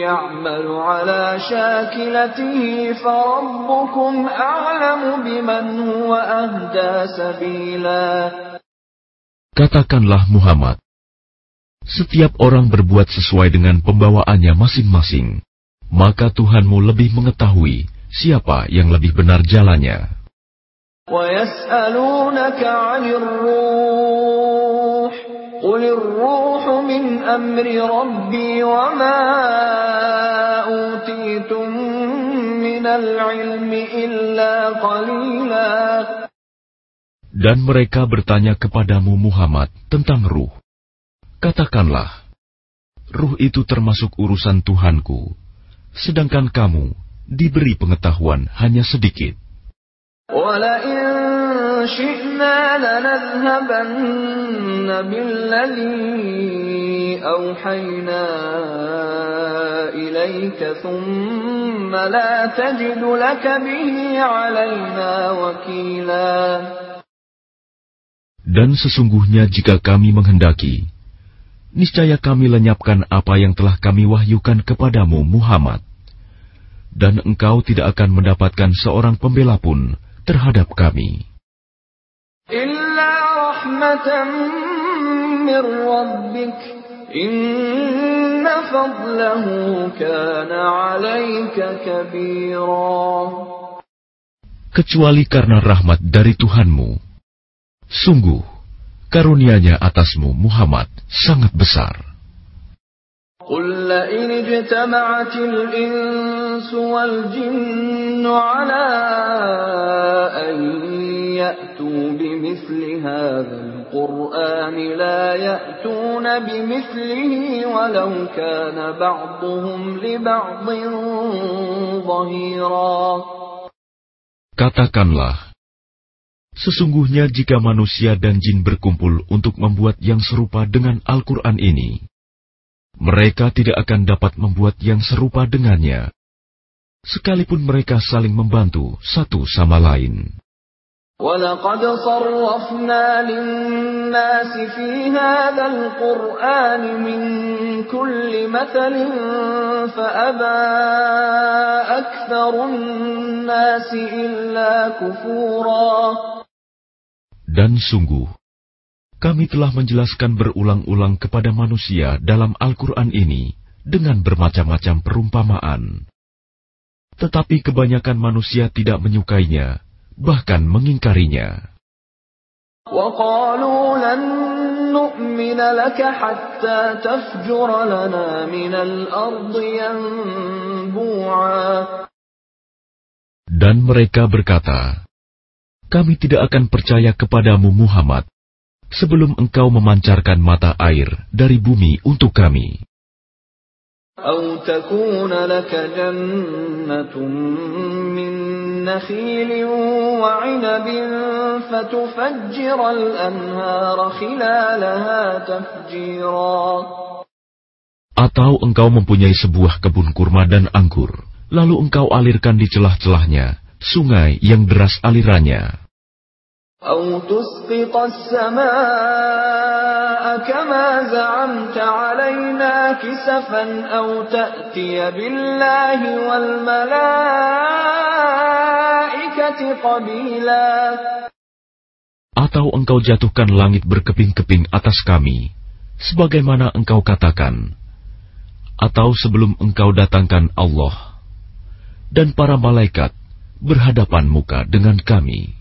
يعمل على شاكلته فربكم أعلم بمن هو أهدى سبيلا Katakanlah Muhammad, setiap orang berbuat sesuai dengan pembawaannya masing-masing, maka Tuhanmu lebih mengetahui siapa yang lebih benar jalannya. وَيَسْأَلُونَكَ عَنِ الرُّوحِ قُلِ الرُّوحُ مِنْ أَمْرِ رَبِّي وَمَا أُوتِيتُم مِّنَ الْعِلْمِ إِلَّا قَلِيلًا Dan mereka bertanya kepadamu Muhammad tentang ruh. Katakanlah, ruh itu termasuk urusan Tuhanku, sedangkan kamu diberi pengetahuan hanya sedikit. Dan sesungguhnya jika kami menghendaki, niscaya kami lenyapkan apa yang telah kami wahyukan kepadamu Muhammad dan engkau tidak akan mendapatkan seorang pembela pun terhadap kami. Kecuali karena rahmat dari Tuhanmu. Sungguh, karunianya atasmu Muhammad sangat besar. قل لئن اجتمعت الإنس والجن على أن يأتوا بمثل هذا القرآن لا يأتون بمثله ولو كان بعضهم لبعض ظهيرا Katakanlah, sesungguhnya jika manusia dan jin berkumpul untuk membuat yang serupa dengan Al-Quran ini, mereka tidak akan dapat membuat yang serupa dengannya, sekalipun mereka saling membantu satu sama lain. ولقد صرفنا للناس في هذا القرآن من كل مثل فأبى أكثر الناس إلا كفورا Dan sungguh, kami telah menjelaskan berulang-ulang kepada manusia dalam Al-Quran ini dengan bermacam-macam perumpamaan. Tetapi kebanyakan manusia tidak menyukainya, bahkan mengingkarinya. وقالوا لن نؤمن لك حتى تفجر لنا من الأرض ينبوعا Dan mereka berkata, Kami tidak akan percaya kepadamu Muhammad sebelum engkau memancarkan mata air dari bumi untuk kami. أو تكون لك جنة من نخيل وعنب فتفجر الأنهار خلالها تفجيرا Atau engkau mempunyai sebuah kebun kurma dan anggur, lalu engkau alirkan di celah-celahnya sungai yang deras alirannya. أو تسقط السماء كما زعمت علينا كسفا أو تأتي بالله والملائكة قبيلا Atau engkau jatuhkan langit berkeping-keping atas kami, sebagaimana engkau katakan. Atau sebelum engkau datangkan Allah dan para malaikat berhadapan muka dengan kami.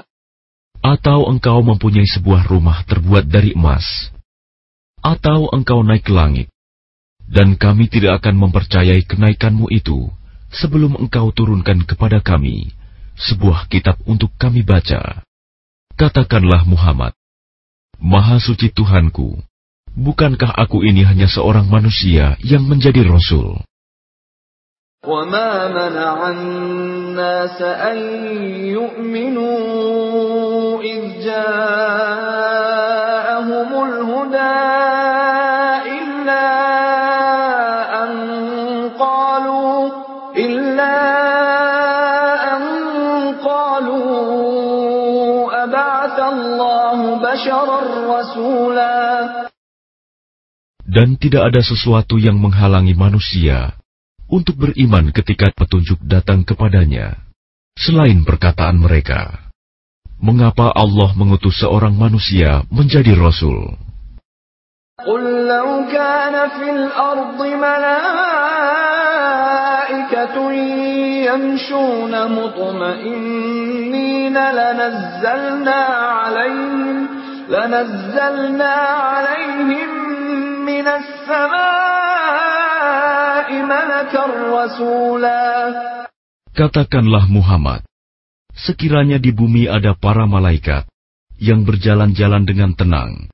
Atau engkau mempunyai sebuah rumah terbuat dari emas, atau engkau naik ke langit, dan kami tidak akan mempercayai kenaikanmu itu sebelum engkau turunkan kepada kami sebuah kitab untuk kami baca. Katakanlah Muhammad, Maha suci Tuhanku, bukankah aku ini hanya seorang manusia yang menjadi Rasul? وما منع الناس أن يؤمنوا إذ جاءهم الهدى إلا أن قالوا إلا أن قالوا أبعث الله بشرا رسولا Dan tidak ada sesuatu yang menghalangi manusia untuk beriman ketika petunjuk datang kepadanya, selain perkataan mereka. Mengapa Allah mengutus seorang manusia menjadi Rasul? قل لو كان في الأرض ملائكة يمشون مطمئنين لنزلنا عليهم لنزلنا عليهم من السماء ملكا رسولا Katakanlah Muhammad, sekiranya di bumi ada para malaikat yang berjalan-jalan dengan tenang,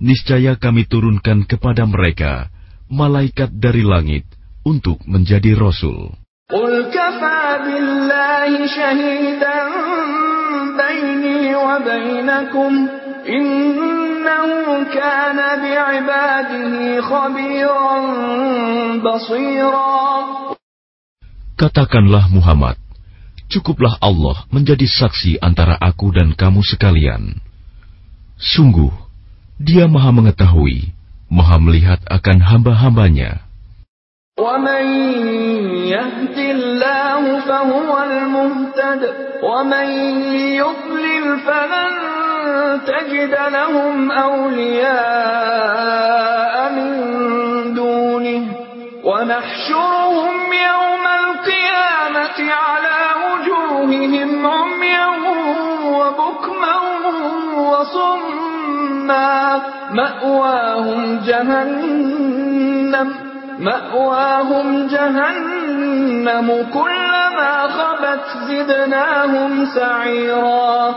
niscaya kami turunkan kepada mereka malaikat dari langit untuk menjadi rasul. قل كفى بالله شهيدا بيني وبينكم إنه كان بعباده خبيرا بصيرا Katakanlah Muhammad, cukuplah Allah menjadi saksi antara aku dan kamu sekalian. Sungguh, dia maha mengetahui, maha melihat akan hamba-hambanya. ومن يهد الله فهو المهتد ومن يضلل فلن تجد لهم أولياء من دونه ونحشرهم يوم القيامة على وجوههم عميا وبكما وصما مأواهم جهنم مأواهم جهنم كلما خبت زدناهم سعيرا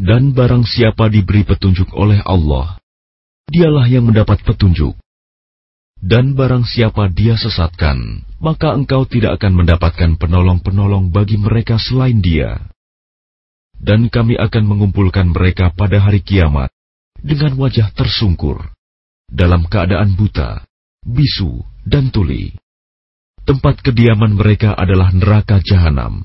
Dan barang siapa diberi petunjuk oleh Allah, dialah yang mendapat petunjuk. Dan barang siapa dia sesatkan, maka engkau tidak akan mendapatkan penolong-penolong bagi mereka selain dia. Dan kami akan mengumpulkan mereka pada hari kiamat dengan wajah tersungkur, dalam keadaan buta, bisu, dan tuli. Tempat kediaman mereka adalah neraka jahanam.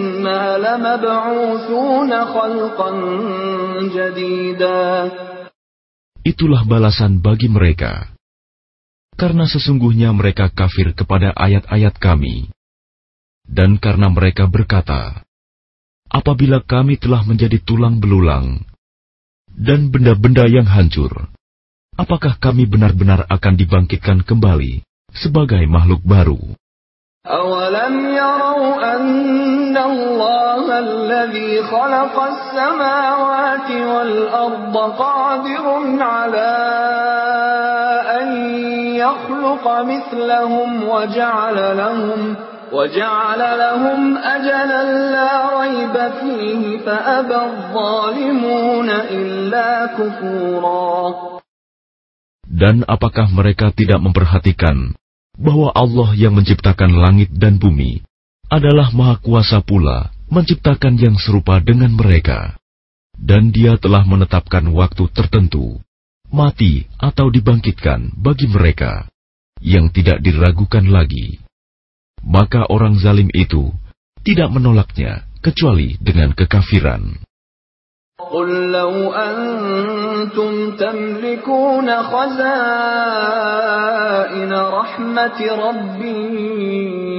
لمبعوثون خلقا جديدا Itulah balasan bagi mereka. Karena sesungguhnya mereka kafir kepada ayat-ayat kami. Dan karena mereka berkata, apabila kami telah menjadi tulang belulang dan benda-benda yang hancur, apakah kami benar-benar akan dibangkitkan kembali sebagai makhluk baru? أولم يروا أن الله الذي خلق السماوات والأرض قادر على أن يخلق مثلهم وجعل لهم وجعل لهم أجلا لا ريب فيه فأبى الظالمون إلا كفورا Dan apakah mereka tidak memperhatikan bahwa Allah yang menciptakan langit dan bumi adalah Maha Kuasa pula menciptakan yang serupa dengan mereka, dan Dia telah menetapkan waktu tertentu, mati atau dibangkitkan bagi mereka yang tidak diragukan lagi. Maka orang zalim itu tidak menolaknya kecuali dengan kekafiran. قل لو أنتم تملكون خزائن رحمة ربي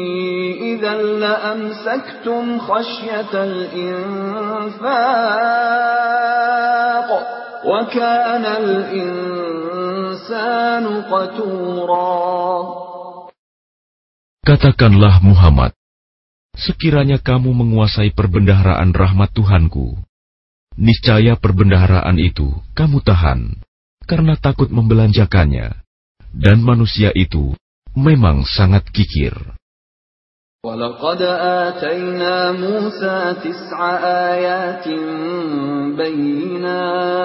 إذا لأمسكتم خشية الإنفاق وكان الإنسان قتورا Katakanlah Muhammad, sekiranya kamu menguasai perbendaharaan rahmat Tuhanku, niscaya perbendaharaan itu kamu tahan karena takut membelanjakannya, dan manusia itu memang sangat kikir. ولقد آتينا موسى تسع آيات بينات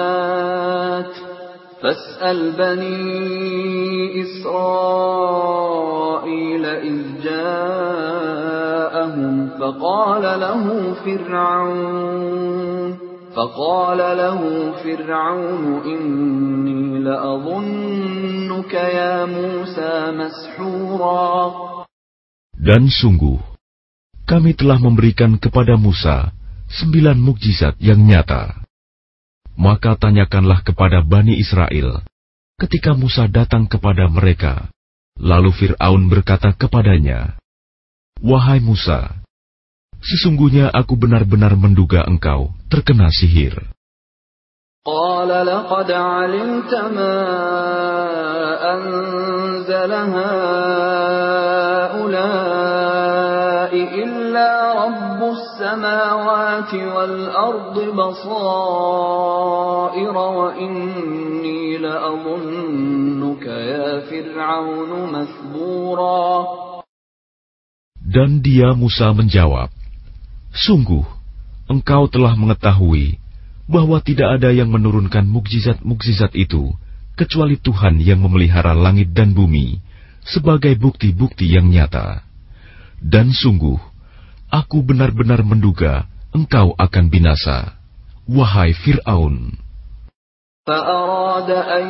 فاسأل بني إسرائيل إذ جاءهم فقال له فرعون فقال له فرعون إني لأظنك يا موسى مسحورا Dan sungguh, kami telah memberikan kepada Musa sembilan mukjizat yang nyata. Maka tanyakanlah kepada Bani Israel ketika Musa datang kepada mereka. Lalu Fir'aun berkata kepadanya, Wahai Musa, sesungguhnya aku benar-benar menduga engkau terkena sihir. قال لقد علمت ما أنزل هؤلاء إلا رب السماوات والأرض بصائر وإني لأظنك يا فرعون مثبورا Dan dia Musa menjawab, Sungguh, engkau telah mengetahui bahwa tidak ada yang menurunkan mukjizat-mukjizat itu kecuali Tuhan yang memelihara langit dan bumi sebagai bukti-bukti yang nyata. Dan sungguh, aku benar-benar menduga engkau akan binasa, wahai Fir'aun. فأراد أن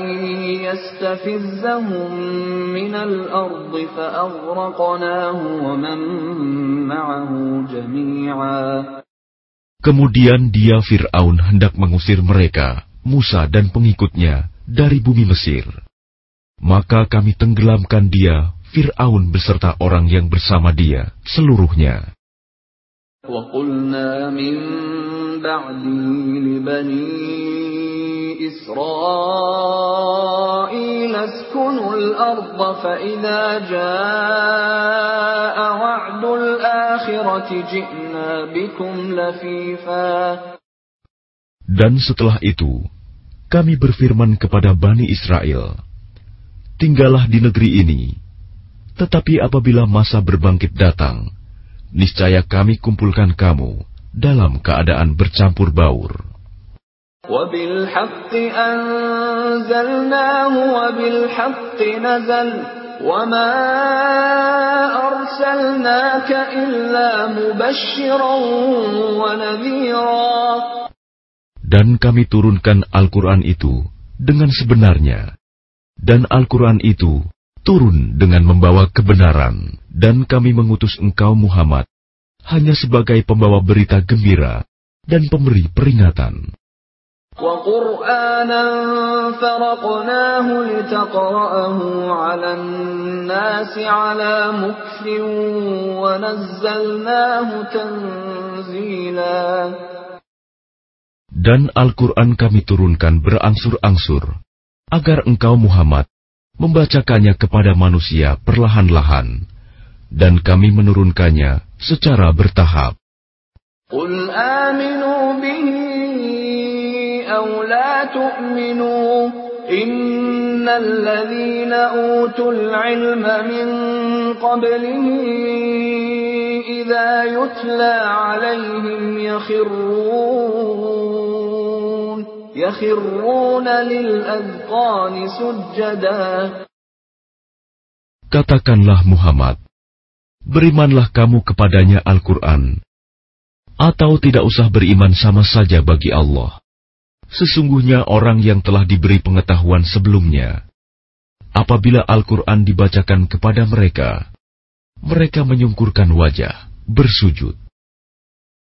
يستفزهم من الأرض فأغرقناه ومن معه جميعا Kemudian dia Fir'aun hendak mengusir mereka, Musa dan pengikutnya, dari bumi Mesir. Maka kami tenggelamkan dia, Fir'aun beserta orang yang bersama dia, seluruhnya. وقلنا من بعده لبني إسرائيل اسكنوا الأرض فإذا جاء وعد الآخرة جئنا بكم لفيفا Dan setelah itu, kami berfirman kepada Bani Israel, Tinggallah di negeri ini, tetapi apabila masa berbangkit datang, niscaya kami kumpulkan kamu dalam keadaan bercampur baur. وبالحق أنزلناه وبالحق نزل وما أرسلناك إلا مبشرا ونذيرا Dan kami turunkan Al-Quran itu dengan sebenarnya. Dan Al-Quran itu turun dengan membawa kebenaran, dan kami mengutus engkau Muhammad hanya sebagai pembawa berita gembira dan pemberi peringatan. Dan Al-Quran kami turunkan berangsur-angsur, agar engkau Muhammad membacakannya kepada manusia perlahan-lahan, dan kami menurunkannya secara bertahap. Qul aminu bihi aw la tu'minu innal ladhina utul ilma min qablihi idza yutla alaihim yakhirun Katakanlah Muhammad, berimanlah kamu kepadanya Al-Quran, atau tidak usah beriman sama saja bagi Allah. Sesungguhnya orang yang telah diberi pengetahuan sebelumnya, apabila Al-Quran dibacakan kepada mereka, mereka menyungkurkan wajah, bersujud.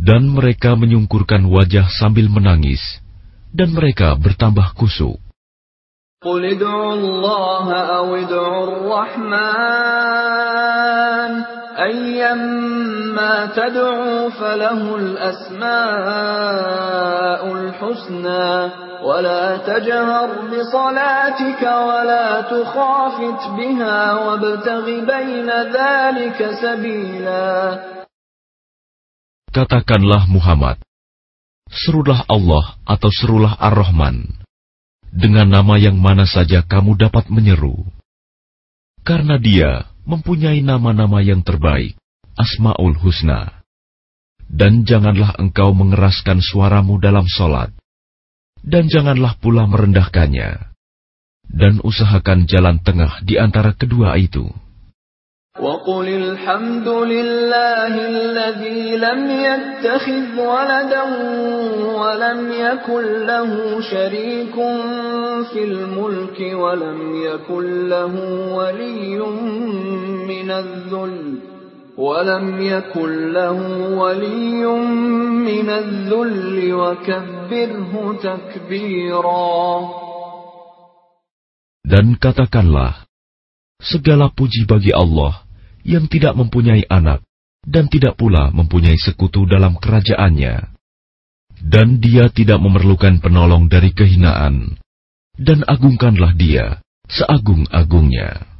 Dan mereka menyungkurkan wajah sambil menangis, dan mereka bertambah kusuk. قل ادعوا الله أو ادعوا الرحمن أيما تدعوا فله الأسماء الحسنى ولا تجهر بصلاتك ولا تخافت بها وابتغ بين ذلك سبيلا Katakanlah Muhammad, serulah Allah atau serulah Ar-Rahman, dengan nama yang mana saja kamu dapat menyeru. Karena dia mempunyai nama-nama yang terbaik, Asma'ul Husna. Dan janganlah engkau mengeraskan suaramu dalam solat. Dan janganlah pula merendahkannya. Dan usahakan jalan tengah di antara kedua itu. وقل الحمد لله الذي لم يتخذ ولدا ولم يكن له شريك في الملك ولم يكن له ولي من الذل ولم يكن له ولي من الذل وكبره تكبيرا. Dan katakanlah, segala puji bagi Allah yang tidak mempunyai anak dan tidak pula mempunyai sekutu dalam kerajaannya. Dan dia tidak memerlukan penolong dari kehinaan. Dan agungkanlah dia seagung-agungnya.